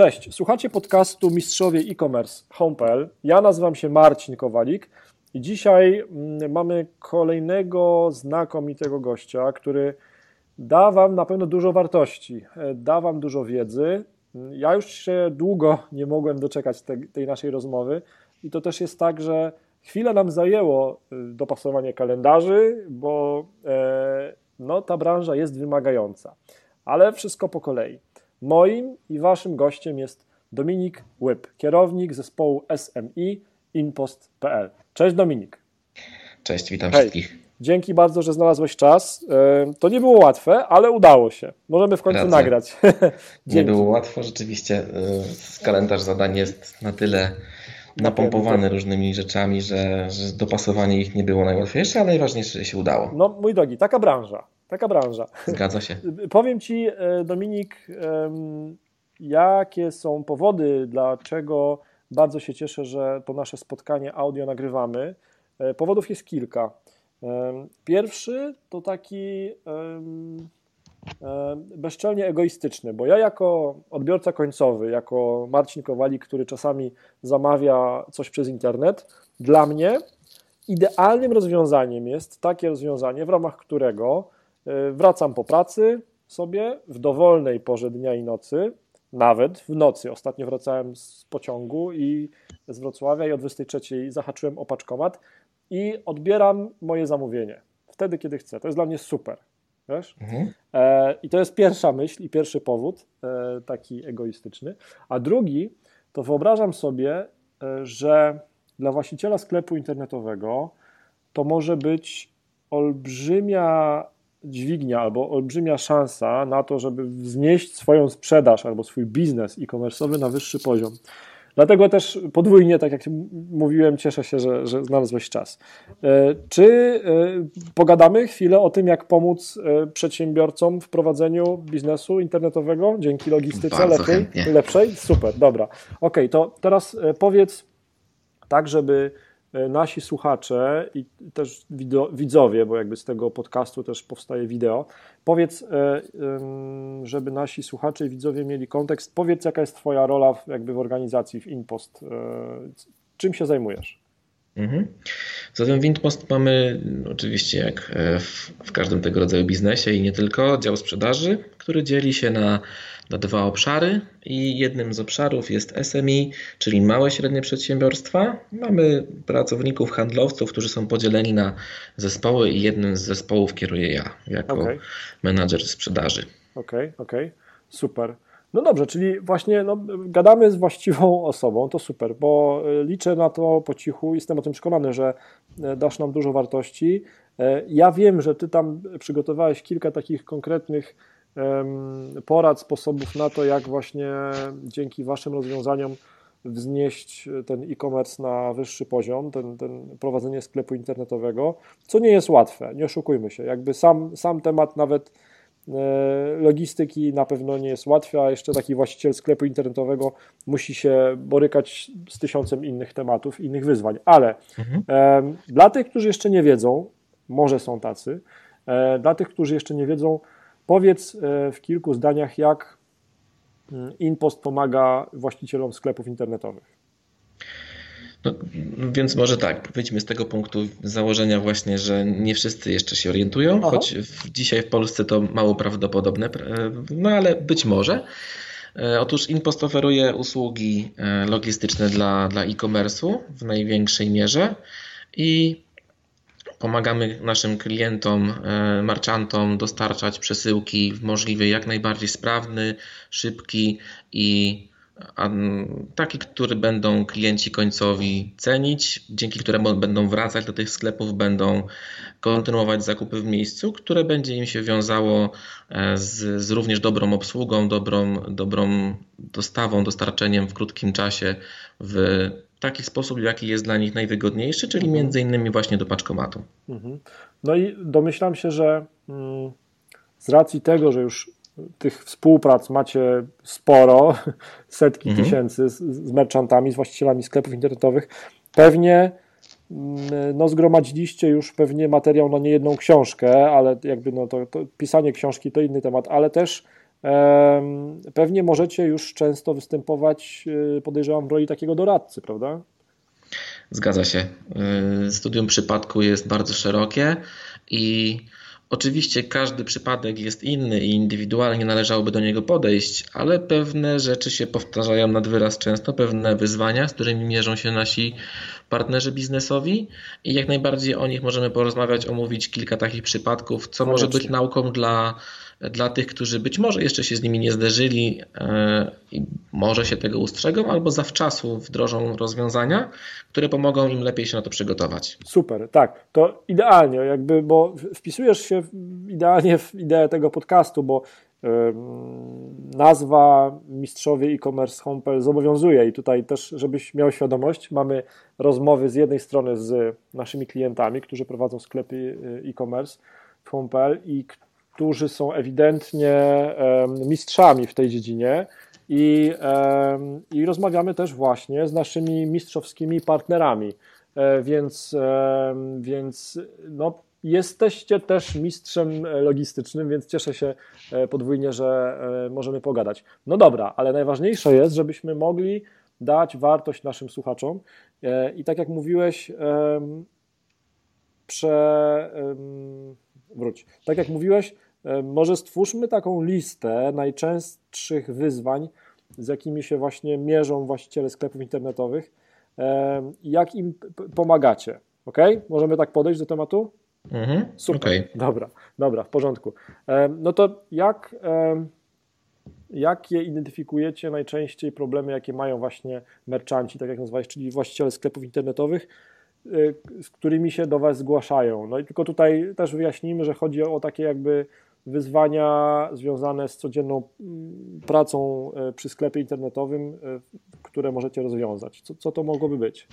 Cześć, słuchacie podcastu Mistrzowie e-commerce home.pl. Ja nazywam się Marcin Kowalik i dzisiaj mm, mamy kolejnego znakomitego gościa, który da Wam na pewno dużo wartości, e, da Wam dużo wiedzy. Ja już się długo nie mogłem doczekać te, tej naszej rozmowy i to też jest tak, że chwilę nam zajęło e, dopasowanie kalendarzy, bo e, no, ta branża jest wymagająca, ale wszystko po kolei. Moim i waszym gościem jest Dominik Łyb, kierownik zespołu SMI Inpost.pl. Cześć Dominik. Cześć, witam Hej. wszystkich. Dzięki bardzo, że znalazłeś czas. E, to nie było łatwe, ale udało się. Możemy w końcu Racja. nagrać. nie było łatwo, rzeczywiście. E, kalendarz zadań jest na tyle napompowany różnymi rzeczami, że, że dopasowanie ich nie było najłatwiejsze, ale najważniejsze, że się udało. No, mój drogi, taka branża. Taka branża. Zgadza się. Powiem Ci, e, Dominik, jakie są powody, dlaczego bardzo się cieszę, że to nasze spotkanie audio nagrywamy. E, powodów jest kilka. Pierwszy to taki bezczelnie egoistyczny, bo ja jako odbiorca końcowy, jako Marcin Kowalik, który czasami zamawia coś przez internet, dla mnie idealnym rozwiązaniem jest takie rozwiązanie, w ramach którego wracam po pracy sobie w dowolnej porze dnia i nocy, nawet w nocy. Ostatnio wracałem z pociągu i z Wrocławia i o 23 zahaczyłem o paczkomat i odbieram moje zamówienie wtedy, kiedy chcę. To jest dla mnie super. Wiesz? Mhm. E, I to jest pierwsza myśl i pierwszy powód, e, taki egoistyczny. A drugi, to wyobrażam sobie, e, że dla właściciela sklepu internetowego to może być olbrzymia dźwignia albo olbrzymia szansa na to, żeby wznieść swoją sprzedaż albo swój biznes e-commerce'owy na wyższy poziom. Dlatego też podwójnie, tak jak mówiłem, cieszę się, że, że znalazłeś czas. E, czy e, pogadamy chwilę o tym, jak pomóc e, przedsiębiorcom w prowadzeniu biznesu internetowego dzięki logistyce lepiej, lepszej? Super, dobra. Ok, to teraz powiedz tak, żeby nasi słuchacze i też widzowie, bo jakby z tego podcastu też powstaje wideo, powiedz, e, żeby nasi słuchacze i widzowie mieli kontekst, powiedz jaka jest Twoja rola w, jakby w organizacji, w InPost, e, czym się zajmujesz? Mhm. Zatem w InPost mamy oczywiście jak w, w każdym tego rodzaju biznesie i nie tylko dział sprzedaży, który dzieli się na na dwa obszary i jednym z obszarów jest SMI, czyli małe średnie przedsiębiorstwa. Mamy pracowników, handlowców, którzy są podzieleni na zespoły i jednym z zespołów kieruję ja jako okay. menadżer sprzedaży. Okej, okay, okej, okay. super. No dobrze, czyli właśnie no, gadamy z właściwą osobą, to super, bo e, liczę na to po cichu, jestem o tym przekonany, że e, dasz nam dużo wartości. E, ja wiem, że Ty tam przygotowałeś kilka takich konkretnych porad, sposobów na to, jak właśnie dzięki Waszym rozwiązaniom wznieść ten e-commerce na wyższy poziom, ten, ten prowadzenie sklepu internetowego, co nie jest łatwe, nie oszukujmy się. Jakby sam, sam temat nawet logistyki na pewno nie jest łatwy, a jeszcze taki właściciel sklepu internetowego musi się borykać z tysiącem innych tematów, innych wyzwań. Ale mhm. dla tych, którzy jeszcze nie wiedzą, może są tacy, e, dla tych, którzy jeszcze nie wiedzą, Powiedz e, w kilku zdaniach, jak mm, InPost pomaga właścicielom sklepów internetowych. No, więc może tak, wyjdźmy z tego punktu założenia właśnie, że nie wszyscy jeszcze się orientują, Aha. choć w, dzisiaj w Polsce to mało prawdopodobne, e, no ale być może. E, otóż InPost oferuje usługi logistyczne dla, dla e-commerce'u w największej mierze i Pomagamy naszym klientom, e, marczantom dostarczać przesyłki w możliwie jak najbardziej sprawny, szybki i taki, który będą klienci końcowi cenić, dzięki któremu będą wracać do tych sklepów, będą kontynuować zakupy w miejscu, które będzie im się wiązało e, z, z również dobrą obsługą, dobrą, dobrą dostawą, dostarczeniem w krótkim czasie w taki sposób, jaki jest dla nich najwygodniejszy, czyli mhm. między innymi właśnie do paczkomatu. Mhm. No i domyślam się, że mm, z racji tego, że już tych współprac macie sporo, setki mhm. tysięcy z, z merchantami, z właścicielami sklepów internetowych, pewnie mm, no, zgromadziliście już pewnie materiał na niejedną książkę, ale jakby no to, to pisanie książki to inny temat, ale też pewnie możecie już często występować, y, podejrzewam, w roli takiego doradcy, prawda? Zgadza się. Y, studium przypadku jest bardzo szerokie i Oczywiście każdy przypadek jest inny i indywidualnie należałoby do niego podejść, ale pewne rzeczy się powtarzają nad wyraz często, pewne wyzwania, z którymi mierzą się nasi partnerzy biznesowi i jak najbardziej o nich możemy porozmawiać, omówić kilka takich przypadków, co Koniecznie. może być nauką dla dla tych, którzy być może jeszcze się z nimi nie zderzyli e, i może się tego ustrzegą, albo zawczasu wdrożą rozwiązania, które pomogą im lepiej się na to przygotować. Super, tak, to idealnie, jakby, bo wpisujesz się idealnie w ideę tego podcastu, bo nazwa Mistrzowie e-commerce Homepel zobowiązuje i tutaj też, żebyś miał świadomość, mamy rozmowy z jednej strony z naszymi klientami, którzy prowadzą sklepy y, e-commerce w Homepel i którzy są ewidentnie mistrzami w tej dziedzinie. I, I rozmawiamy też właśnie z naszymi mistrzowskimi partnerami. E, więc, więc no, jesteście też mistrzem logistycznym, więc cieszę się e, podwójnie, że e, możemy pogadać. No dobra, ale najważniejsze jest, żebyśmy mogli dać wartość naszym słuchaczom. I tak jak mówiłeś, prze, wróć. Tak jak mówiłeś, może stwórzmy taką listę najczęstszych wyzwań, z jakimi się właśnie mierzą właściciele sklepów internetowych, e, jak im pomagacie. Ok? Możemy tak podejść do tematu? Mhm, Super. Okay. Dobra, dobra, w porządku. E, no to jak, jakie identyfikujecie najczęściej problemy, jakie mają właśnie merchanci, tak jak nazwałeś, czyli właściciele sklepów internetowych, z którymi się do Was zgłaszają? No i tylko tutaj też wyjaśnijmy, że chodzi o takie jakby wyzwania związane z codzienną mm, pracą e, przy sklepie internetowym, e, które możecie rozwiązać. Co, co to mogłoby być?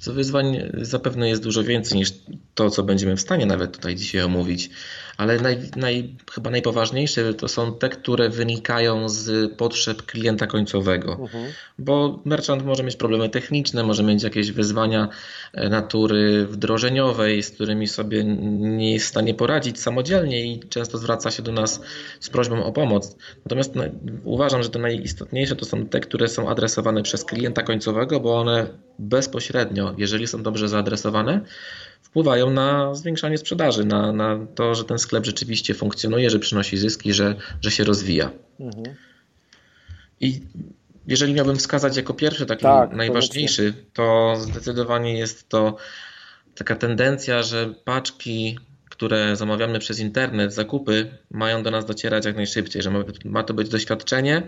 Co wyzwań zapewne jest dużo więcej niż to, co będziemy w stanie nawet tutaj dzisiaj omówić, ale naj, naj, chyba najpoważniejsze to są te, które wynikają z potrzeb klienta końcowego, uh-huh. bo merchant może mieć problemy techniczne, może mieć jakieś wyzwania e, natury wdrożeniowej, z którymi sobie nie jest w stanie poradzić samodzielnie i często zwraca się do nas z prośbą o pomoc. Natomiast uważam, że te najistotniejsze to są te, które są adresowane przez klienta końcowego, bo one bezpośrednio, jeżeli są dobrze zaadresowane, wpływają na zwiększanie sprzedaży, na, na to, że ten sklep rzeczywiście funkcjonuje, że przynosi zyski, że, że się rozwija. Mhm. I jeżeli miałbym wskazać jako pierwszy, taki tak, najważniejszy, to zdecydowanie jest to taka tendencja, że paczki, które zamawiamy przez internet, zakupy, mają do nas docierać jak najszybciej, że ma, ma to być doświadczenie,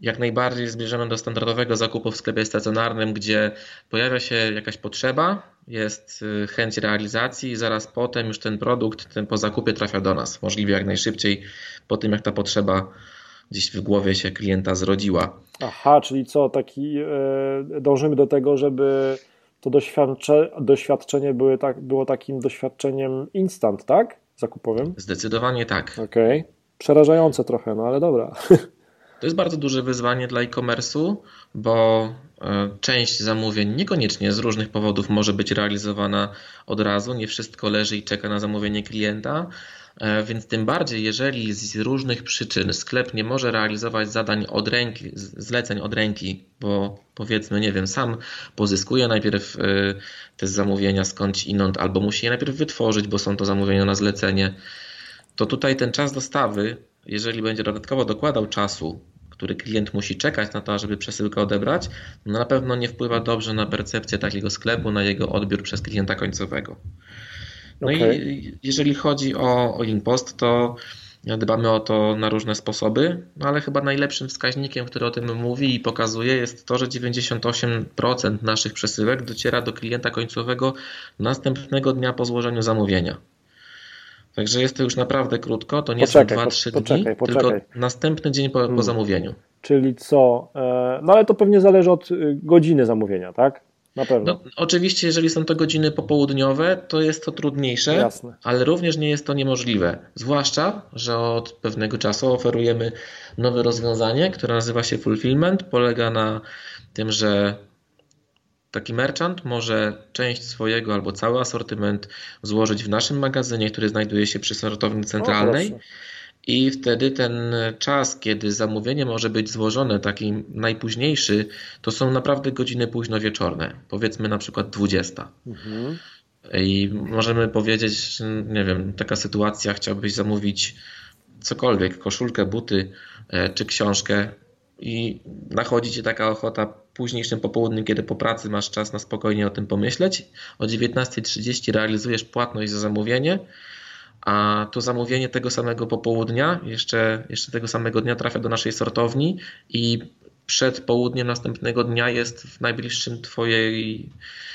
jak najbardziej zbliżamy do standardowego zakupu w sklepie stacjonarnym, gdzie pojawia się jakaś potrzeba, jest y, chęć realizacji i zaraz potem już ten produkt ten po zakupie trafia do nas, możliwie jak najszybciej po tym, jak ta potrzeba gdzieś w głowie się klienta zrodziła. Aha, czyli co, taki yy, dążymy do tego, żeby to doświadcze, doświadczenie były tak, było takim doświadczeniem instant, tak? Zakupowym? Zdecydowanie tak. Okej. Okay. Przerażające trochę, no ale dobra. To jest bardzo duże wyzwanie dla e-commerce'u, bo część zamówień niekoniecznie z różnych powodów może być realizowana od razu. Nie wszystko leży i czeka na zamówienie klienta. E, więc tym bardziej, jeżeli z różnych przyczyn sklep nie może realizować zadań od ręki, zleceń od ręki, bo powiedzmy, nie wiem, sam pozyskuje najpierw e, te zamówienia skądś inąd, albo musi je najpierw wytworzyć, bo są to zamówienia na zlecenie, to tutaj ten czas dostawy jeżeli będzie dodatkowo dokładał czasu, który klient musi czekać na to, żeby przesyłkę odebrać, no na pewno nie wpływa dobrze na percepcję takiego sklepu, na jego odbiór przez klienta końcowego. No okay. i jeżeli chodzi o, o InPost, to dbamy o to na różne sposoby, no ale chyba najlepszym wskaźnikiem, który o tym mówi i pokazuje, jest to, że 98% naszych przesyłek dociera do klienta końcowego następnego dnia po złożeniu zamówienia. Także jest to już naprawdę krótko, to nie poczekaj, są 2-3 dni, poczekaj. tylko następny dzień po, po hmm. zamówieniu. Czyli co? E, no ale to pewnie zależy od y, godziny zamówienia, tak? Na pewno. No, oczywiście, jeżeli są to godziny popołudniowe, to jest to trudniejsze, Jasne. ale również nie jest to niemożliwe. Zwłaszcza, że od pewnego czasu oferujemy nowe rozwiązanie, które nazywa się Fulfillment. Polega na tym, że Taki merchant może część swojego albo cały asortyment złożyć w naszym magazynie, który znajduje się przy sortowni centralnej. i wtedy ten czas, kiedy zamówienie może być złożone, taki najpóźniejszy, to są naprawdę godziny późno wieczorne, powiedzmy na przykład 20. Mhm. I możemy powiedzieć, nie wiem, taka sytuacja, chciałbyś zamówić cokolwiek, koszulkę, buty e, czy książkę i nachodzi ci taka ochota późniejszym popołudniem, kiedy po pracy masz czas na spokojnie o tym pomyśleć. O 19.30 realizujesz płatność za zamówienie, a to zamówienie tego samego popołudnia, jeszcze, jeszcze tego samego dnia trafia do naszej sortowni i przed południem następnego dnia jest w najbliższym twojej,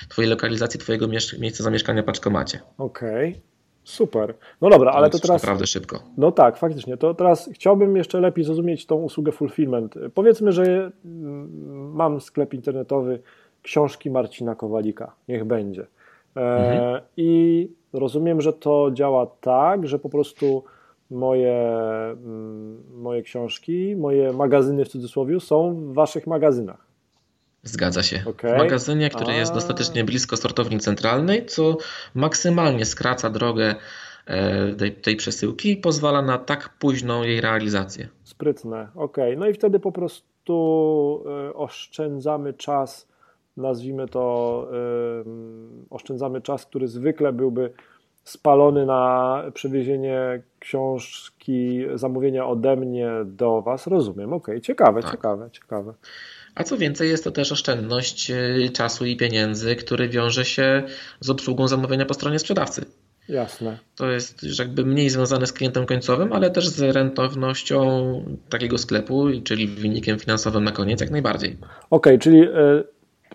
twojej lokalizacji, twojego miejsca zamieszkania paczkomacie. Okej. Okay. Super. No dobra, ale to teraz. Naprawdę szybko. No tak, faktycznie. To teraz chciałbym jeszcze lepiej zrozumieć tą usługę fulfillment. Powiedzmy, że mm, mam sklep internetowy książki Marcina Kowalika. Niech będzie. E, mhm. I rozumiem, że to działa tak, że po prostu moje, mm, moje książki, moje magazyny w cudzysłowie są w waszych magazynach. Zgadza się. Okay. W magazynie, który A... jest dostatecznie blisko sortowni centralnej, co maksymalnie skraca drogę e, tej, tej przesyłki i pozwala na tak późną jej realizację. Sprytne, ok. No i wtedy po prostu e, oszczędzamy czas, nazwijmy to, oszczędzamy czas, który zwykle byłby spalony na przewiezienie książki, zamówienia ode mnie do Was. Rozumiem, ok. Ciekawe, tak. ciekawe, ciekawe. A co więcej, jest to też oszczędność y, czasu i pieniędzy, który wiąże się z obsługą zamówienia po stronie sprzedawcy. Jasne. To jest jakby mniej związane z klientem końcowym, ale też z rentownością takiego sklepu, czyli wynikiem finansowym na koniec, jak najbardziej. Okej, okay, czyli y,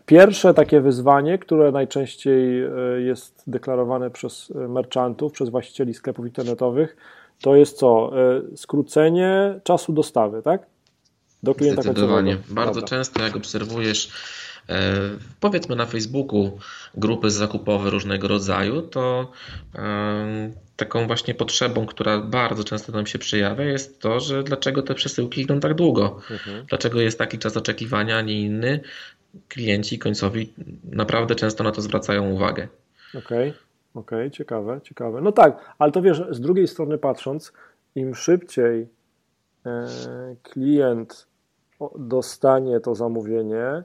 pierwsze takie wyzwanie, które najczęściej y, jest deklarowane przez merchantów, przez właścicieli sklepów internetowych, to jest co? Skrócenie czasu dostawy, tak? Do klienta Zdecydowanie. Bardzo Dobra. często jak obserwujesz e, powiedzmy na Facebooku grupy zakupowe różnego rodzaju, to e, taką właśnie potrzebą, która bardzo często nam się przejawia, jest to, że dlaczego te przesyłki idą tak długo, mhm. dlaczego jest taki czas oczekiwania, a nie inny. Klienci końcowi naprawdę często na to zwracają uwagę. Okej, okay. okej, okay. ciekawe, ciekawe. No tak, ale to wiesz, z drugiej strony patrząc, im szybciej e, klient dostanie to zamówienie,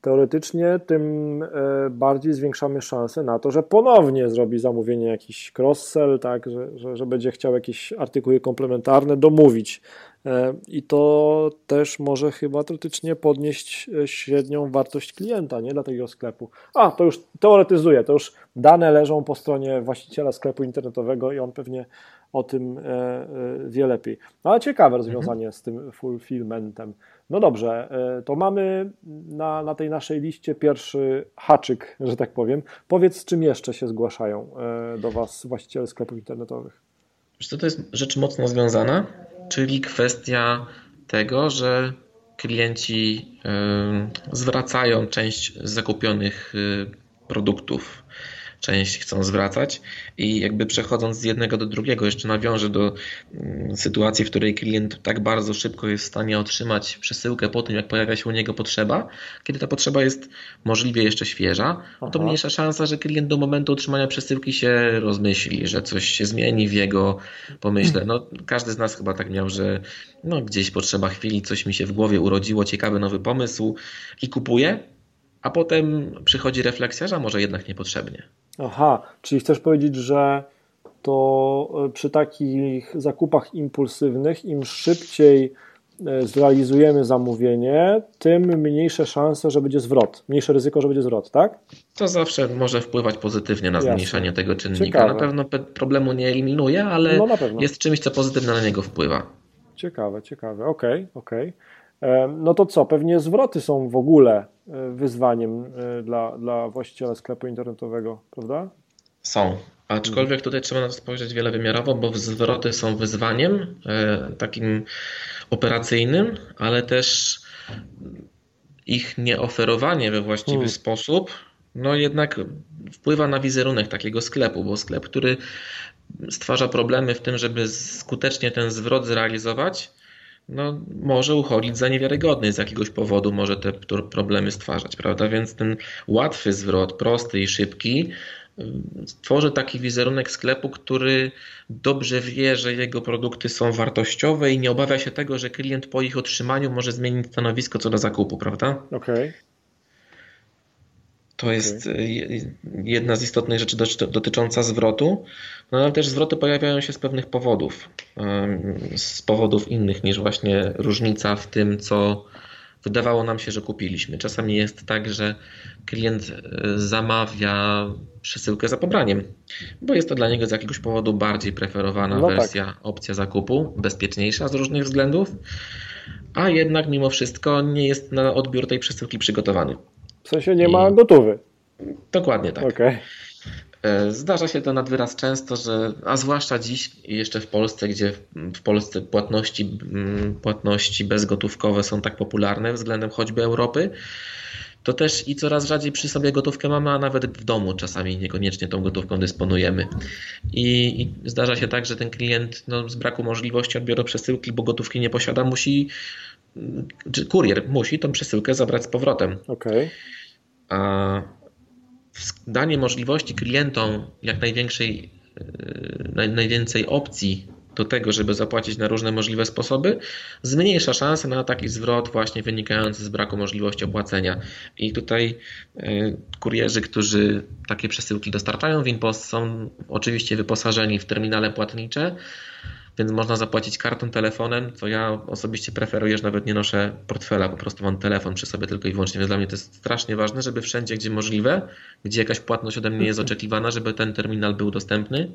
teoretycznie tym e, bardziej zwiększamy szanse na to, że ponownie zrobi zamówienie jakiś cross-sell, tak, że, że, że, będzie chciał jakieś artykuły komplementarne domówić. E, I to też może chyba teoretycznie podnieść e, średnią wartość klienta, nie dla tego sklepu. A, to już teoretyzuję, to już dane leżą po stronie właściciela sklepu internetowego i on pewnie o tym wie lepiej. No ale ciekawe rozwiązanie mhm. z tym fulfillmentem. No dobrze, e, to mamy na, na tej naszej liście pierwszy haczyk, że tak powiem. Powiedz, z czym jeszcze się zgłaszają e, do Was właściciele sklepów internetowych? Wiesz to jest rzecz mocno związana, czyli kwestia tego, że klienci e, zwracają część zakupionych produktów część chcą zwracać i jakby przechodząc z jednego do drugiego jeszcze nawiążę do mm, sytuacji, w której klient tak bardzo szybko jest w stanie otrzymać przesyłkę po tym, jak pojawia się u niego potrzeba. Kiedy ta potrzeba jest możliwie jeszcze świeża, no to mniejsza szansa, że klient do momentu otrzymania przesyłki się rozmyśli, że coś się zmieni w jego pomyśle. No, każdy z nas chyba tak miał, że no, gdzieś potrzeba chwili, coś mi się w głowie urodziło, ciekawy nowy pomysł i kupuje, a potem przychodzi refleksja, że może jednak niepotrzebnie. Aha, czyli chcesz powiedzieć, że to e, przy takich zakupach impulsywnych im szybciej e, zrealizujemy zamówienie, tym mniejsze szanse, że będzie zwrot, mniejsze ryzyko, że będzie zwrot, tak? To zawsze może wpływać pozytywnie na Jasne. zmniejszanie tego czynnika. Ciekawe. Na pewno problemu nie eliminuje, ale no jest czymś, co pozytywnie na niego wpływa. Ciekawe, ciekawe. Okej, okay, okej. Okay. No to co, pewnie zwroty są w ogóle wyzwaniem e, dla, dla właściciela sklepu internetowego, prawda? Są. Aczkolwiek tutaj trzeba na to spojrzeć wielowymiarowo, bo zwroty są wyzwaniem e, takim operacyjnym, ale też ich nieoferowanie we właściwy hmm. sposób, no jednak wpływa na wizerunek takiego sklepu, bo sklep, który stwarza problemy w tym, żeby skutecznie ten zwrot zrealizować, no, może uchodzić za niewiarygodny z jakiegoś powodu, może te problemy stwarzać, prawda? Więc ten łatwy zwrot, prosty i szybki, tworzy taki wizerunek sklepu, który dobrze wie, że jego produkty są wartościowe i nie obawia się tego, że klient po ich otrzymaniu może zmienić stanowisko co do zakupu, prawda? Okej. Okay. To jest okay. jedna z istotnych rzeczy dotycząca zwrotu, no ale też zwroty pojawiają się z pewnych powodów, z powodów innych niż właśnie różnica w tym, co wydawało nam się, że kupiliśmy. Czasami jest tak, że klient e, zamawia przesyłkę za pobraniem, bo jest to dla niego z jakiegoś powodu bardziej preferowana no tak. wersja, tak. opcja zakupu, bezpieczniejsza z różnych względów, a jednak mimo wszystko nie jest na odbiór tej przesyłki przygotowany. W sensie nie I... ma gotowy. Dokładnie tak. Okay. E, zdarza się to nad wyraz często, że, a zwłaszcza dziś jeszcze w Polsce, gdzie w Polsce płatności, mm, płatności bezgotówkowe są tak popularne względem choćby Europy, to też i coraz rzadziej przy sobie gotówkę mamy, a nawet w domu czasami niekoniecznie tą gotówką dysponujemy. I, i zdarza się tak, że ten klient no, z braku możliwości odbioru przesyłki, bo gotówki nie posiada, musi, czy kurier musi tą przesyłkę zabrać z powrotem. Okay. A danie możliwości klientom jak największej, e, najwięcej opcji do tego, żeby zapłacić na różne możliwe sposoby, zmniejsza szanse na taki zwrot właśnie wynikający z braku możliwości opłacenia. I tutaj e, kurierzy, którzy takie przesyłki dostarczają w InPost są oczywiście wyposażeni w terminale płatnicze, więc można zapłacić kartą, telefonem, co ja osobiście preferuję, że nawet nie noszę portfela, po prostu mam telefon przy sobie tylko i wyłącznie, więc dla mnie to jest strasznie ważne, żeby wszędzie, gdzie możliwe, gdzie jakaś płatność ode mnie jest oczekiwana, żeby ten terminal był dostępny,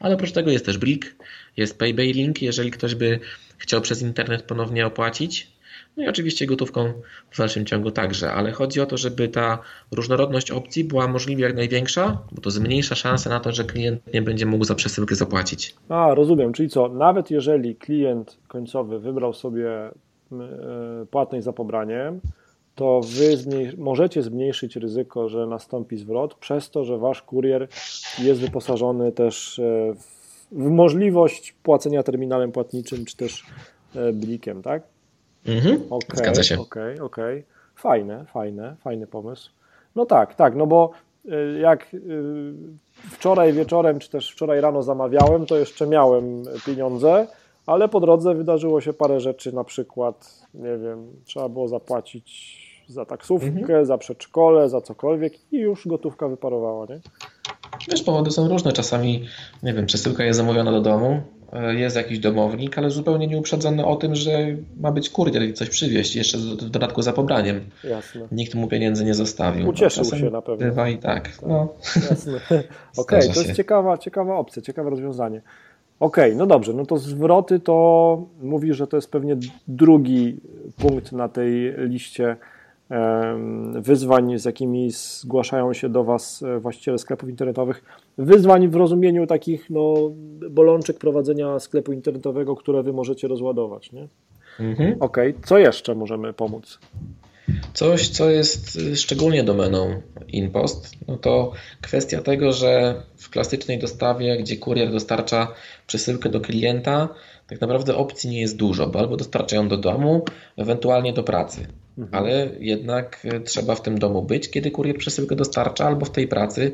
ale oprócz tego jest też Blik, jest Paybay Link, jeżeli ktoś by chciał przez internet ponownie opłacić, no i oczywiście gotówką w dalszym ciągu także, ale chodzi o to, żeby ta różnorodność opcji była możliwie jak największa, bo to zmniejsza szanse na to, że klient nie będzie mógł za przesyłkę zapłacić. A, rozumiem, czyli co, nawet jeżeli klient końcowy wybrał sobie e, płatność za pobraniem, to wy możecie zmniejszyć ryzyko, że nastąpi zwrot przez to, że wasz kurier jest wyposażony też e, w możliwość płacenia terminalem płatniczym czy też e, blikiem, tak? Mhm, okay, zgadza się. Okej, okay, okej. Okay. Fajne, fajne, fajny pomysł. No tak, tak, no bo y, jak y, wczoraj wieczorem, czy też wczoraj rano zamawiałem, to jeszcze miałem pieniądze, ale po drodze wydarzyło się parę rzeczy, na przykład, nie wiem, trzeba było zapłacić za taksówkę, mhm. za przedszkole, za cokolwiek i już gotówka wyparowała, nie? Wiesz, powody są różne. Czasami, nie wiem, przesyłka jest zamówiona do domu, jest jakiś domownik, ale zupełnie nie uprzedzony o tym, że ma być kurier i coś przywieźć, jeszcze w dodatku za pobraniem. Jasne. Nikt mu pieniędzy nie zostawił. Ucieszył się na pewno. Bywa i tak. No. Jasne. Okej, okay, to jest ciekawa, ciekawa opcja, ciekawe rozwiązanie. Okej, okay, no dobrze, no to zwroty to mówi, że to jest pewnie drugi punkt na tej liście wyzwań, z jakimi zgłaszają się do Was e, właściciele sklepów internetowych. Wyzwań w rozumieniu takich no, bolączek prowadzenia sklepu internetowego, które Wy możecie rozładować. Nie? Mhm. Ok, co jeszcze możemy pomóc? Coś, co jest y, szczególnie domeną InPost, no to kwestia tego, że w klasycznej dostawie, gdzie kurier dostarcza przesyłkę do klienta, tak naprawdę opcji nie jest dużo, bo albo dostarcza ją do domu, ewentualnie do pracy. Mhm. Ale jednak y, trzeba w tym domu być, kiedy kurier przesyłkę dostarcza, albo w tej pracy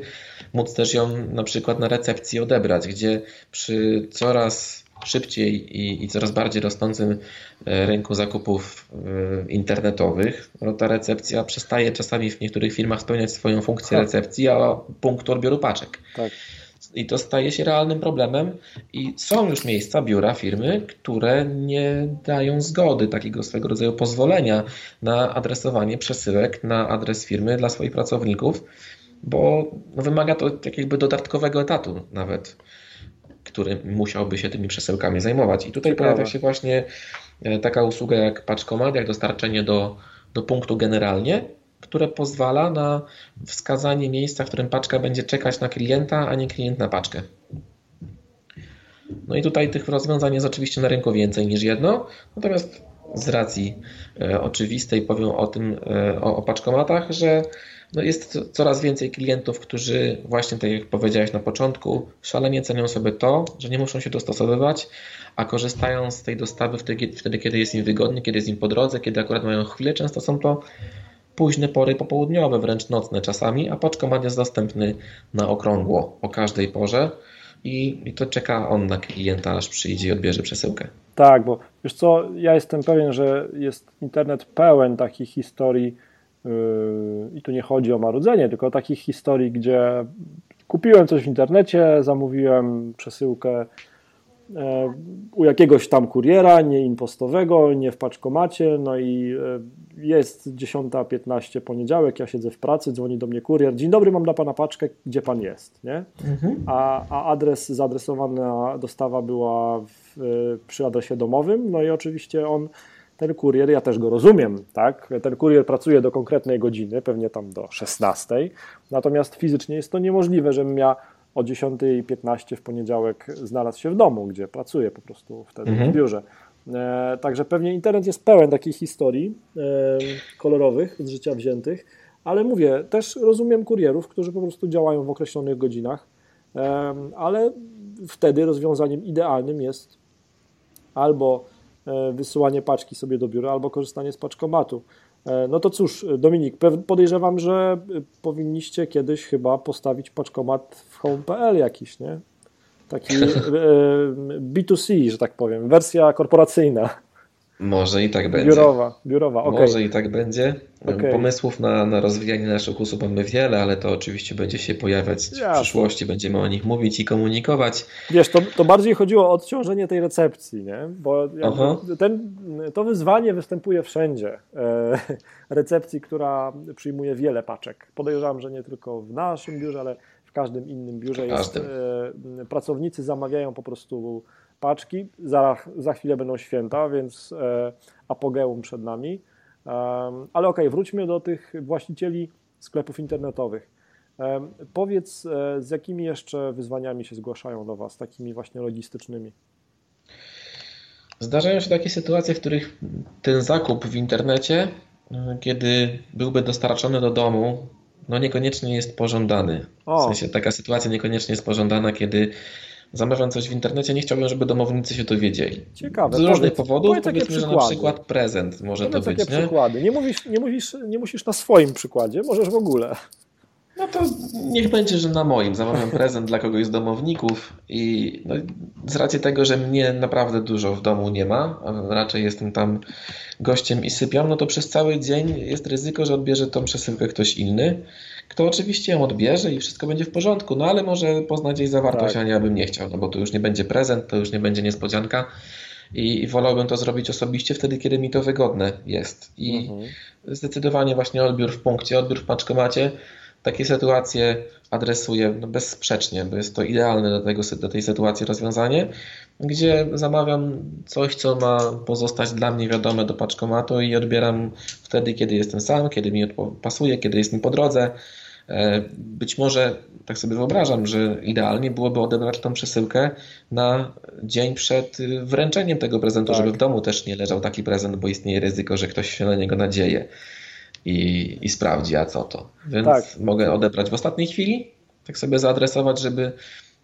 móc też ją na przykład na recepcji odebrać, gdzie przy coraz szybciej i, i coraz bardziej rosnącym e, rynku zakupów e, internetowych, no ta recepcja przestaje czasami w niektórych firmach spełniać swoją funkcję tak. recepcji, a punktu odbioru paczek. Tak. I to staje się realnym problemem i są już miejsca, biura, firmy, które nie dają zgody, takiego swego rodzaju pozwolenia na adresowanie przesyłek na adres firmy dla swoich pracowników, bo no, wymaga to jakby dodatkowego etatu nawet który musiałby się tymi przesyłkami zajmować. I tutaj Ciekawe. pojawia się właśnie e, taka usługa jak paczkomat, jak dostarczenie do, do punktu generalnie, które pozwala na wskazanie miejsca, w którym paczka będzie czekać na klienta, a nie klient na paczkę. No i tutaj tych rozwiązań jest oczywiście na rynku więcej niż jedno, natomiast z racji e, oczywistej powiem o tym, e, o, o paczkomatach, że no jest coraz więcej klientów, którzy właśnie tak jak powiedziałeś na początku, szalenie cenią sobie to, że nie muszą się dostosowywać, a korzystają z tej dostawy wtedy, kiedy jest im wygodnie, kiedy jest im po drodze, kiedy akurat mają chwilę. Często są to późne pory popołudniowe, wręcz nocne czasami, a paczkomat jest dostępny na okrągło o każdej porze i, i to czeka on na klienta, aż przyjdzie i odbierze przesyłkę. Tak, bo wiesz co, ja jestem pewien, że jest internet pełen takich historii yy, i tu nie chodzi o marudzenie, tylko takich historii, gdzie kupiłem coś w internecie, zamówiłem przesyłkę u jakiegoś tam kuriera, nie impostowego, nie w paczkomacie, no i e, jest 10.15 poniedziałek, ja siedzę w pracy, dzwoni do mnie kurier, dzień dobry, mam dla Pana paczkę, gdzie Pan jest, nie? Mhm. A, a adres, zaadresowana dostawa była w, e, przy adresie domowym, no i oczywiście on, ten kurier, ja też go rozumiem, tak? Ten kurier pracuje do konkretnej godziny, pewnie tam do 16, natomiast fizycznie jest to niemożliwe, żebym ja o 10.15 w poniedziałek znalazł się w domu, gdzie pracuję po prostu wtedy mhm. w biurze. E, także pewnie internet jest pełen takich historii e, kolorowych z życia wziętych, ale mówię, też rozumiem kurierów, którzy po prostu działają w określonych godzinach, e, ale wtedy rozwiązaniem idealnym jest albo e, wysyłanie paczki sobie do biura, albo korzystanie z paczkomatu. E, no to cóż, Dominik, podejrzewam, że powinniście kiedyś chyba postawić paczkomat w home.pl jakiś, nie? Taki e, B2C, że tak powiem, wersja korporacyjna. Może i tak będzie. Biurowa, biurowa, okay. Może i tak będzie. Okay. Pomysłów na, na rozwijanie naszych usług mamy wiele, ale to oczywiście będzie się pojawiać w przyszłości. Będziemy o nich mówić i komunikować. Wiesz, to, to bardziej chodziło o odciążenie tej recepcji, nie? Bo ten, to wyzwanie występuje wszędzie. E, recepcji, która przyjmuje wiele paczek. Podejrzewam, że nie tylko w naszym biurze, ale w każdym innym biurze jest. E, pracownicy zamawiają po prostu paczki. Za, za chwilę będą święta, więc e, apogeum przed nami. Ale okej, okay, wróćmy do tych właścicieli sklepów internetowych. Powiedz, e, z jakimi jeszcze wyzwaniami się zgłaszają do Was, takimi właśnie logistycznymi? Zdarzają się takie sytuacje, w których ten zakup w internecie, e, kiedy byłby dostarczony do domu, no niekoniecznie jest pożądany. O. W sensie taka sytuacja niekoniecznie jest pożądana, kiedy zamawiam coś w internecie, nie chciałbym, żeby domownicy się dowiedzieli. Ciekawe. Z różnych powiedz, powodów, powiedzmy, że na przykład prezent może powiedz to być. Nie? przykłady. Nie musisz, nie, musisz, nie musisz na swoim przykładzie, możesz w ogóle. No to niech będzie, że na moim. Zamawiam prezent dla kogoś z domowników i no, z racji tego, że mnie naprawdę dużo w domu nie ma, a raczej jestem tam gościem i sypiam, no to przez cały dzień jest ryzyko, że odbierze tą przesyłkę ktoś inny kto oczywiście ją odbierze i wszystko będzie w porządku, no ale może poznać jej zawartość, tak. a ja bym nie chciał, no bo to już nie będzie prezent, to już nie będzie niespodzianka i, wolałbym to zrobić osobiście wtedy, kiedy mi to wygodne jest. I mhm. zdecydowanie właśnie odbiór w punkcie, odbiór w paczkomacie takie sytuacje adresuję no bezsprzecznie, bo jest to idealne do, tego, do tej sytuacji rozwiązanie, gdzie zamawiam coś, co ma pozostać dla mnie wiadome do paczkomatu i odbieram wtedy, kiedy jestem sam, kiedy mi pasuje, kiedy jest mi po drodze. E, być może, tak sobie wyobrażam, że idealnie byłoby odebrać tą przesyłkę na dzień przed wręczeniem tego prezentu, tak. żeby w domu też nie leżał taki prezent, bo istnieje ryzyko, że ktoś się na niego nadzieje i, i sprawdzi, a co to. Więc tak. mogę odebrać w ostatniej chwili, tak sobie zaadresować, żeby,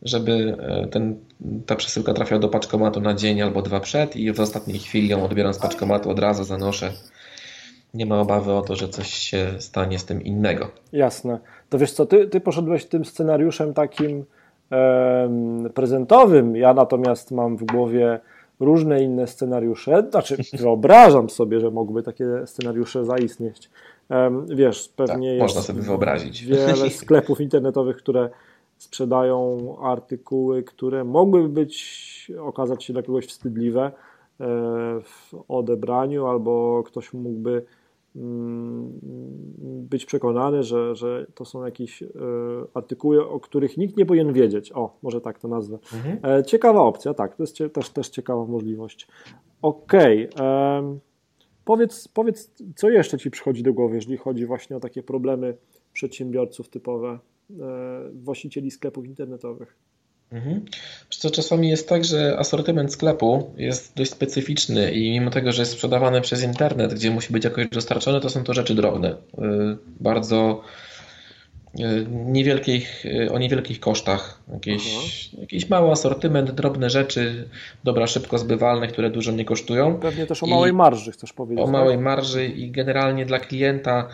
żeby e, ten, ta przesyłka trafiała do paczkomatu na dzień albo dwa przed i w ostatniej chwili ją odbieram z paczkomatu, od razu zanoszę. Nie ma obawy o to, że coś się stanie z tym innego. Jasne. To wiesz co, ty, ty poszedłeś tym scenariuszem takim prezentowym, ja natomiast mam w głowie różne inne scenariusze. Znaczy, wyobrażam sobie, że mogłyby takie scenariusze zaistnieć. Wiesz, pewnie tak, jest można sobie wyobrazić. wiele sklepów internetowych, które sprzedają artykuły, które mogłyby być, okazać się dla kogoś wstydliwe e, w odebraniu, albo ktoś mógłby być przekonany, że, że to są jakieś e, artykuły, o których nikt nie powinien wiedzieć. O, może tak to nazwę. Mhm. E, ciekawa opcja, tak, to jest też, też ciekawa możliwość. Okej. Okay. Powiedz, powiedz, co jeszcze Ci przychodzi do głowy, jeżeli chodzi właśnie o takie problemy przedsiębiorców typowe, e, właścicieli sklepów internetowych? Mhm. Co czasami jest tak, że asortyment sklepu jest dość specyficzny i mimo tego, że jest sprzedawany przez internet, gdzie musi być jakoś dostarczone, to są to rzeczy drobne. Y, bardzo niewielkich, o niewielkich kosztach. Jakieś, jakiś mały asortyment, drobne rzeczy, dobra, szybko zbywalne, które dużo nie kosztują. Pewnie też o małej marży chcesz powiedzieć. O tak? małej marży i generalnie dla klienta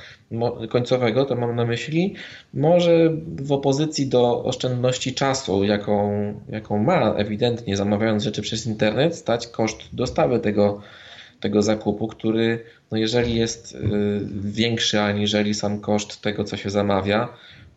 końcowego, to mam na myśli, może w opozycji do oszczędności czasu, jaką, jaką ma ewidentnie zamawiając rzeczy przez internet, stać koszt dostawy tego tego zakupu, który no jeżeli jest y, większy aniżeli sam koszt tego, co się zamawia,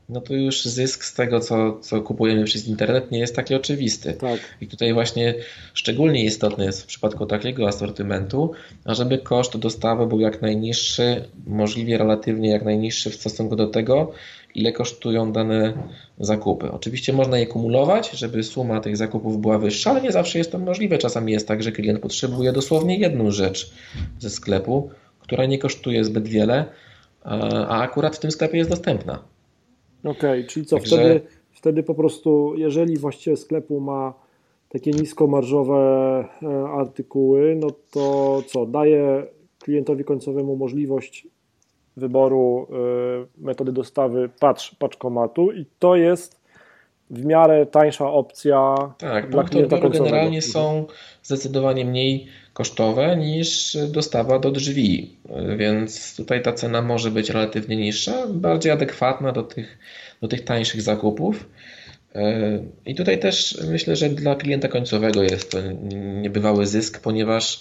no to już zysk z tego, co, co kupujemy przez internet, nie jest taki oczywisty. Tak. I tutaj właśnie szczególnie istotne jest w przypadku takiego asortymentu, ażeby koszt dostawy był jak najniższy, możliwie relatywnie jak najniższy w stosunku do tego, ile kosztują dane zakupy. Oczywiście można je kumulować, żeby suma tych zakupów była wyższa, ale nie zawsze jest to możliwe. Czasami jest tak, że klient potrzebuje dosłownie jedną rzecz ze sklepu, która nie kosztuje zbyt wiele, a akurat w tym sklepie jest dostępna. Okej, okay, czyli co, Także... wtedy, wtedy po prostu, jeżeli właściciel sklepu ma takie niskomarżowe e, artykuły, no to co, daje klientowi końcowemu możliwość wyboru y, metody dostawy patrz, paczkomatu i to jest w miarę tańsza opcja tak, dla klienta końcowego. generalnie są zdecydowanie mniej kosztowe niż dostawa do drzwi, więc tutaj ta cena może być relatywnie niższa, bardziej adekwatna do tych, do tych tańszych zakupów. Y, I tutaj też myślę, że dla klienta końcowego jest to niebywały zysk, ponieważ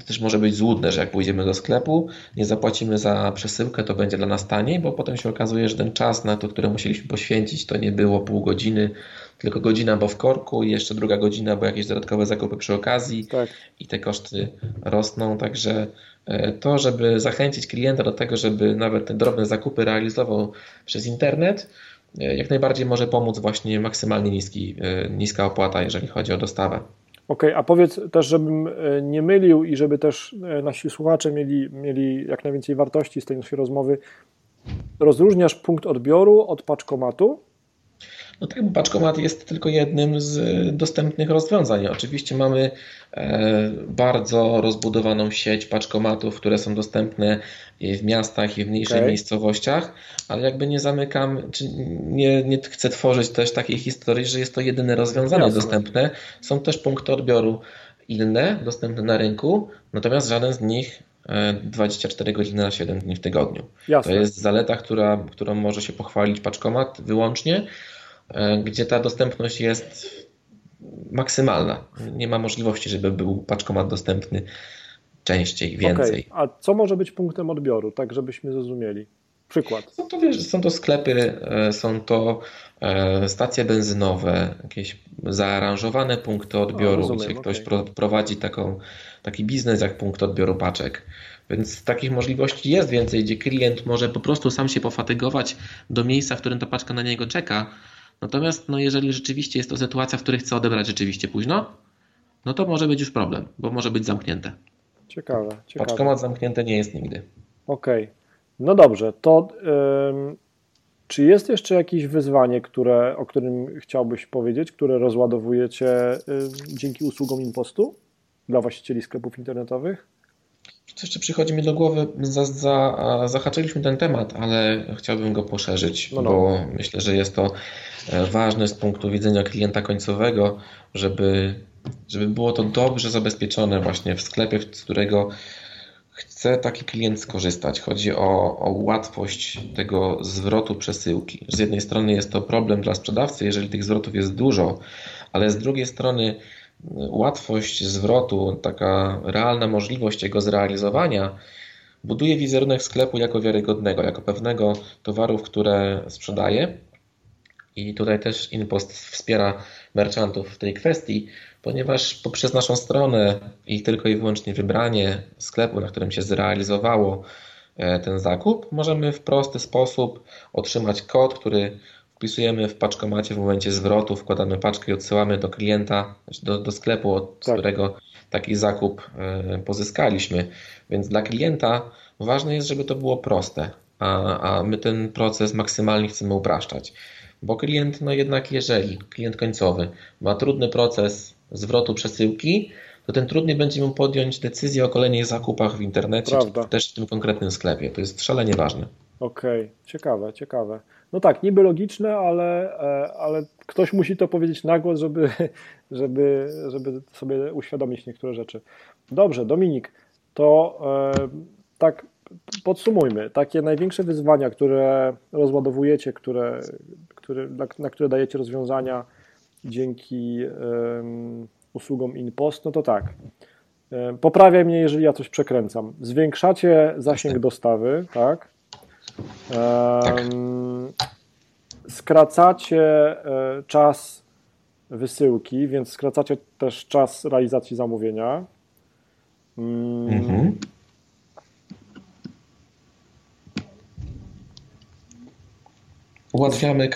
to też może być złudne, że jak pójdziemy do sklepu, nie zapłacimy za przesyłkę, to będzie dla nas taniej, bo potem się okazuje, że ten czas na to, który musieliśmy poświęcić, to nie było pół godziny, tylko godzina, bo w korku i jeszcze druga godzina, bo jakieś dodatkowe zakupy przy okazji tak. i te koszty rosną. Także e, to, żeby zachęcić klienta do tego, żeby nawet te drobne zakupy realizował przez internet, e, jak najbardziej może pomóc właśnie maksymalnie niski, e, niska opłata, jeżeli chodzi o dostawę. Okej, okay, a powiedz też, żebym e, nie mylił i żeby też e, nasi słuchacze mieli, mieli jak najwięcej wartości z tej naszej rozmowy. Rozróżniasz punkt odbioru od paczkomatu? No tak, bo paczkomat jest tylko jednym z dostępnych rozwiązań. Oczywiście mamy e, bardzo rozbudowaną sieć paczkomatów, które są dostępne w miastach i w mniejszych okay. miejscowościach, ale jakby nie zamykam, czy nie, nie chcę tworzyć też takiej historii, że jest to jedyne rozwiązanie Jasne. dostępne. Są też punkty odbioru inne, dostępne na rynku, natomiast żaden z nich 24 godziny na 7 dni w tygodniu. Jasne. To jest zaleta, która, którą może się pochwalić paczkomat wyłącznie. E, gdzie ta dostępność jest maksymalna. Nie ma możliwości, żeby był paczkomat dostępny częściej, więcej. Okay. A co może być punktem odbioru, tak żebyśmy zrozumieli? Przykład. Są to, wiesz, są to sklepy, e, są to e, stacje benzynowe, jakieś zaaranżowane punkty odbioru, rozumiem, gdzie ktoś okay. prowadzi taką, taki biznes jak punkt odbioru paczek. Więc takich możliwości jest więcej, gdzie klient może po prostu sam się pofatygować do miejsca, w którym ta paczka na niego czeka, Natomiast no, jeżeli rzeczywiście jest to sytuacja, w której chce odebrać rzeczywiście późno, no to może być już problem, bo może być zamknięte. Ciekawe. ciekawe. Paczkomat zamknięte nie jest nigdy. Okej. Okay. No dobrze, to ym, czy jest jeszcze jakieś wyzwanie, które, o którym chciałbyś powiedzieć, które rozładowujecie dzięki usługom impostu dla właścicieli sklepów internetowych? Co jeszcze przychodzi mi do głowy, za, za, zahaczyliśmy ten temat, ale chciałbym go poszerzyć, no no. bo myślę, że jest to e, ważne z punktu widzenia klienta końcowego, żeby, żeby było to dobrze zabezpieczone właśnie w sklepie, z którego chce taki klient skorzystać. Chodzi o, o łatwość tego zwrotu przesyłki. Z jednej strony jest to problem dla sprzedawcy, jeżeli tych zwrotów jest dużo, ale z drugiej strony łatwość zwrotu, taka realna możliwość jego zrealizowania, buduje wizerunek sklepu jako wiarygodnego, jako pewnego towarów, które sprzedaje. I tutaj też InPost wspiera merchantów w tej kwestii, ponieważ poprzez naszą stronę i tylko i wyłącznie wybranie sklepu, na którym się zrealizowało e, ten zakup, możemy w prosty sposób otrzymać kod, który wpisujemy w paczkomacie w momencie zwrotu, wkładamy paczkę i odsyłamy do klienta, znaczy do, do sklepu, od tak. którego taki zakup e, pozyskaliśmy. Więc dla klienta ważne jest, żeby to było proste, a, a my ten proces maksymalnie chcemy upraszczać. Bo klient, no jednak jeżeli klient końcowy ma trudny proces zwrotu przesyłki, to ten trudniej będzie mu podjąć decyzję o kolejnych zakupach w internecie, Prawda. czy też w tym konkretnym sklepie. To jest szalenie ważne. Okej, okay. ciekawe, ciekawe. No tak, niby logiczne, ale, e, ale ktoś musi to powiedzieć na głos, żeby, żeby, żeby sobie uświadomić niektóre rzeczy. Dobrze, Dominik, to e, tak podsumujmy. Takie największe wyzwania, które rozładowujecie, które, które, na, na które dajecie rozwiązania dzięki usługom InPost, no to tak. Poprawiaj mnie, jeżeli ja coś przekręcam. Zwiększacie zasięg dostawy, tak? Tak. Skracacie e, czas wysyłki, więc skracacie też czas realizacji zamówienia. Mm. Mhm. Ułatwiamy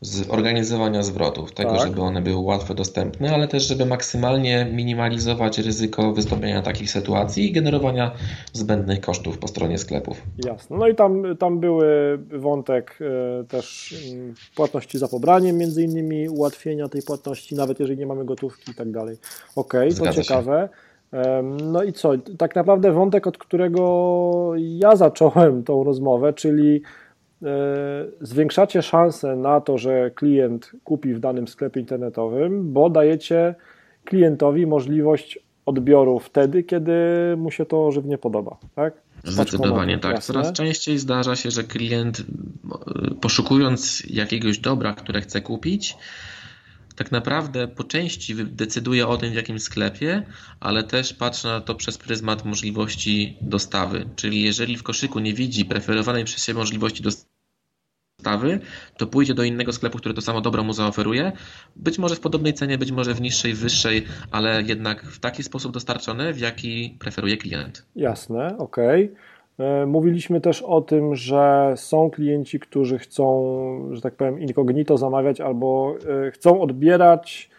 kwestie zorganizowania zwrotów, tego, tak. żeby one były łatwo dostępne, ale też, żeby maksymalnie minimalizować ryzyko wystąpienia takich sytuacji i generowania zbędnych kosztów po stronie sklepów. Jasne. No i tam, tam były wątek e, też mm, płatności za pobraniem, między innymi ułatwienia tej płatności, nawet jeżeli nie mamy gotówki i tak dalej. Okej, okay, to ciekawe. No i co? Tak naprawdę wątek, od którego ja zacząłem tą rozmowę, czyli zwiększacie szanse na to, że klient kupi w danym sklepie internetowym, bo dajecie klientowi możliwość odbioru wtedy, kiedy mu się to żywnie podoba, tak? Zdecydowanie tak. Jasne. Coraz częściej zdarza się, że klient e, poszukując jakiegoś dobra, które chce kupić, tak naprawdę po części decyduje o tym w jakim sklepie, ale też patrzy na to przez pryzmat możliwości dostawy. Czyli jeżeli w koszyku nie widzi preferowanej przez siebie możliwości dostawy, to pójdzie do innego sklepu, który to samo dobro mu zaoferuje. Być może w podobnej cenie, być może w niższej, wyższej, ale jednak w taki sposób dostarczony, w jaki preferuje klient. Jasne, okej. Okay. E, mówiliśmy też o tym, że są klienci, którzy chcą, że tak powiem, incognito zamawiać albo e, chcą odbierać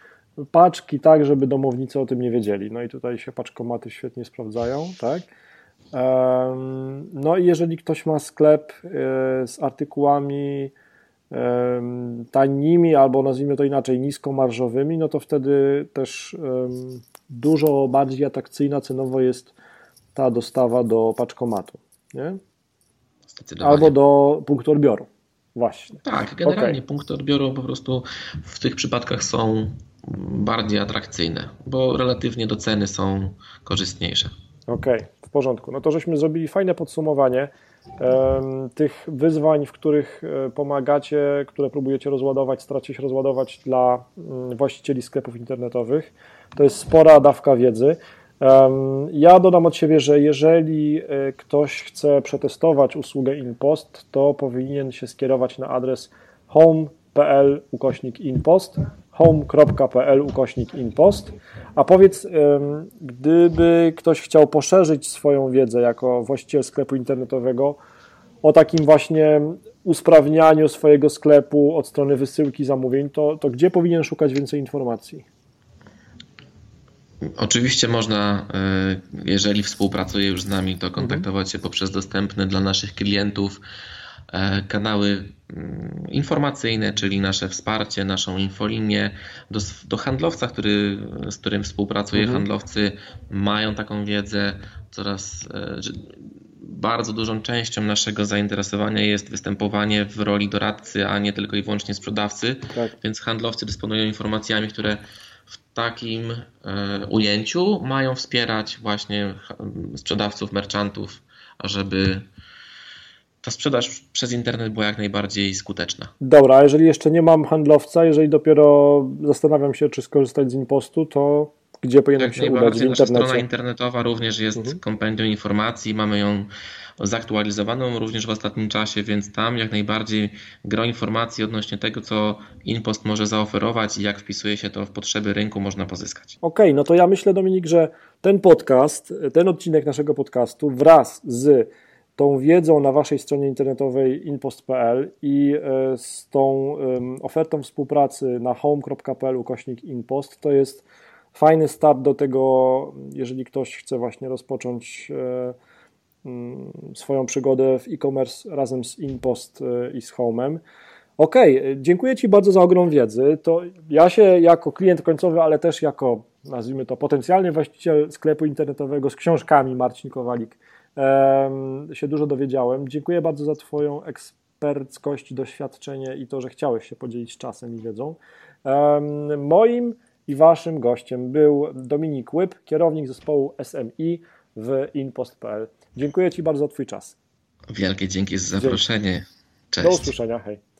paczki tak, żeby domownicy o tym nie wiedzieli. No i tutaj się paczkomaty świetnie sprawdzają, tak? No i jeżeli ktoś ma sklep e, z artykułami tanimi albo nazwijmy to inaczej niskomarżowymi, no to wtedy też dużo bardziej atrakcyjna cenowo jest ta dostawa do paczkomatu nie? Albo do punktu odbioru. Właśnie. Tak, generalnie okay. punkty odbioru po prostu w tych przypadkach są bardziej atrakcyjne, bo relatywnie do ceny są korzystniejsze. Okej, okay, w porządku. No to żeśmy zrobili fajne podsumowanie um, tych wyzwań, w których e, pomagacie, które próbujecie rozładować, staracie się rozładować dla um, właścicieli sklepów internetowych. To jest spora dawka wiedzy. Ja dodam od siebie, że jeżeli e, ktoś chce przetestować usługę InPost, to powinien się skierować na adres home.pl ukośnik InPost home.pl ukośnik InPost. A powiedz, gdyby ktoś chciał poszerzyć swoją wiedzę jako właściciel sklepu internetowego o takim właśnie usprawnianiu swojego sklepu od strony wysyłki zamówień, to, to gdzie powinien szukać więcej informacji? Oczywiście można, e, jeżeli współpracuje już z nami, to kontaktować się poprzez dostępne dla naszych klientów e, kanały mm, informacyjne, czyli nasze wsparcie, naszą infolinię. Do, do handlowca, który, z którym współpracuje, mhm. handlowcy mają taką wiedzę. Coraz e, bardzo dużą częścią naszego zainteresowania jest występowanie w roli doradcy, a nie tylko i wyłącznie sprzedawcy. Tak. Więc handlowcy dysponują informacjami, które w takim e, ujęciu mają wspierać właśnie sprzedawców, merchantów, ażeby ta sprzedaż przez internet była jak najbardziej skuteczna. Dobra, a jeżeli jeszcze nie mam handlowca, jeżeli dopiero zastanawiam się, czy skorzystać z impostu, to gdzie powinienem się udać w internecie? Strona internetowa również jest mhm. kompendium informacji, mamy ją zaktualizowaną również w ostatnim czasie, więc tam jak najbardziej gro informacji odnośnie tego, co InPost może zaoferować i jak wpisuje się to w potrzeby rynku można pozyskać. Okej, okay, no to ja myślę Dominik, że ten podcast, ten odcinek naszego podcastu wraz z tą wiedzą na Waszej stronie internetowej inpost.pl i e, z tą ofertą współpracy na home.pl ukośnik inpost to jest fajny start do tego, jeżeli ktoś chce właśnie rozpocząć e, mm, swoją przygodę w e-commerce razem z InPost e, i z Home'em. Ok, dziękuję Ci bardzo za ogrom wiedzy. To ja się jako klient końcowy, ale też jako, nazwijmy to, potencjalny właściciel sklepu internetowego z książkami Marcin Kowalik się dużo dowiedziałem. Dziękuję bardzo za Twoją eksperckość, doświadczenie i to, że chciałeś się podzielić czasem i wiedzą. Moim i Waszym gościem był Dominik Łyb, kierownik zespołu SMI w inpost.pl. Dziękuję Ci bardzo za Twój czas. Wielkie dzięki za zaproszenie. Cześć. Do usłyszenia, hej.